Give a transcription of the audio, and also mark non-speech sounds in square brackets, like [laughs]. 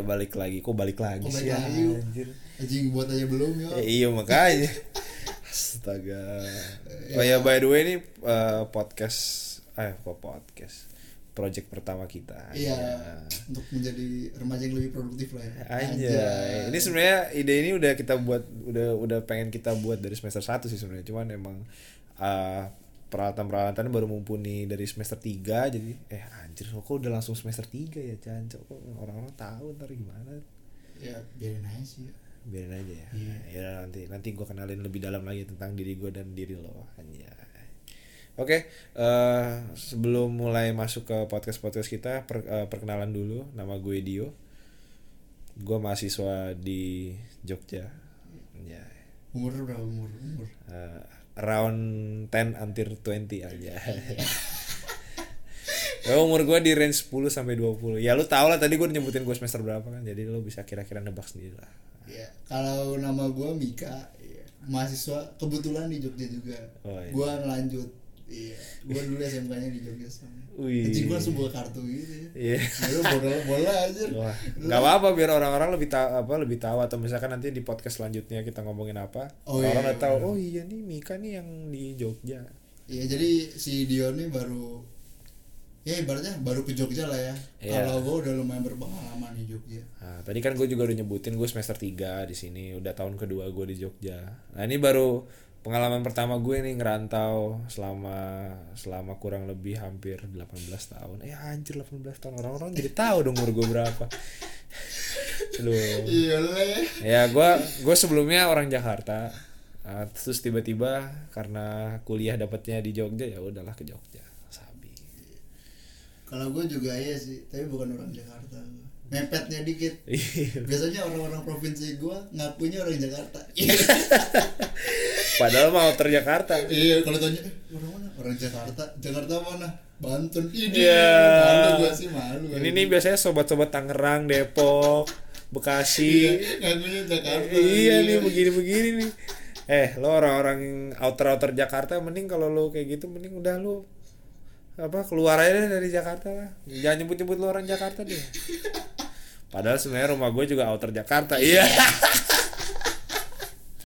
ya balik lagi. Kok balik lagi Kok sih? balik lagi, yuk. anjir. Anjing buat aja belum ya Ya, iya makanya. Astaga. Oh ya by the way ini eh, podcast eh kok podcast? Project pertama kita iya Ya. untuk menjadi remaja yang lebih produktif lah ya. Aja ini sebenarnya ide ini udah kita buat udah udah pengen kita buat dari semester 1 sih sebenarnya. Cuman emang eh, peralatan-peralatan baru mumpuni dari semester 3 jadi eh anjir kok udah langsung semester 3 ya cancok kok orang-orang tahu ntar gimana? Ya biarin aja sih. Biarin aja ya. Iya. ya nanti nanti gue kenalin lebih dalam lagi tentang diri gue dan diri lo. Aja oke eh, sebelum mulai masuk ke podcast podcast kita per- eh, perkenalan dulu. Nama gue Dio. Gue mahasiswa di Jogja. Ya umur berapa umur? Umur? Eh, around 10 until 20 aja. [laughs] Ya, umur gue di range 10 sampai 20 Ya lu tau lah tadi gue nyebutin gue semester berapa kan Jadi lu bisa kira-kira nebak sendiri lah. Ya kalau nama gua Mika iya. mahasiswa kebetulan di Jogja juga. Oh, iya. gua ngelanjut iya gua dulu SMK nya di Jogja Wih. anjing gua langsung bawa kartu gitu ya Iya Lalu bola bola aja Wah, nggak apa-apa biar orang-orang lebih tahu apa lebih tahu atau misalkan nanti di podcast selanjutnya kita ngomongin apa Oh, orang iya, tahu bener. oh iya nih Mika nih yang di Jogja Iya jadi si Dion nih baru ya ibaratnya baru ke Jogja lah ya. Iya. Kalau gue udah lumayan berpengalaman di Jogja. nah, tadi kan gue juga udah nyebutin gue semester 3 di sini udah tahun kedua gue di Jogja nah ini baru pengalaman pertama gue nih ngerantau selama selama kurang lebih hampir 18 tahun eh anjir 18 tahun orang-orang jadi tahu dong umur gue berapa Aduh. Iya ya gue gue sebelumnya orang Jakarta Ah, terus tiba-tiba karena kuliah dapatnya di Jogja ya udahlah ke Jogja sabi Kalau gue juga iya sih, tapi bukan orang Jakarta. Mepetnya dikit. Iya. Biasanya orang-orang provinsi gue ngakunya orang Jakarta. [laughs] padahal mau ter Jakarta iya kalau tanya eh, orang mana? Orang Jakarta. Jakarta mana? Banten. Ini. Iya. Malu gue sih malu. ini nih biasanya sobat-sobat Tangerang Depok Bekasi Jakarta. iya nih begini-begini nih eh lo orang-orang outer-outer Jakarta mending kalau lo kayak gitu mending udah lo apa keluar aja dari Jakarta lah jangan nyebut-nyebut lo orang Jakarta deh [laughs] padahal sebenarnya rumah gue juga outer Jakarta iya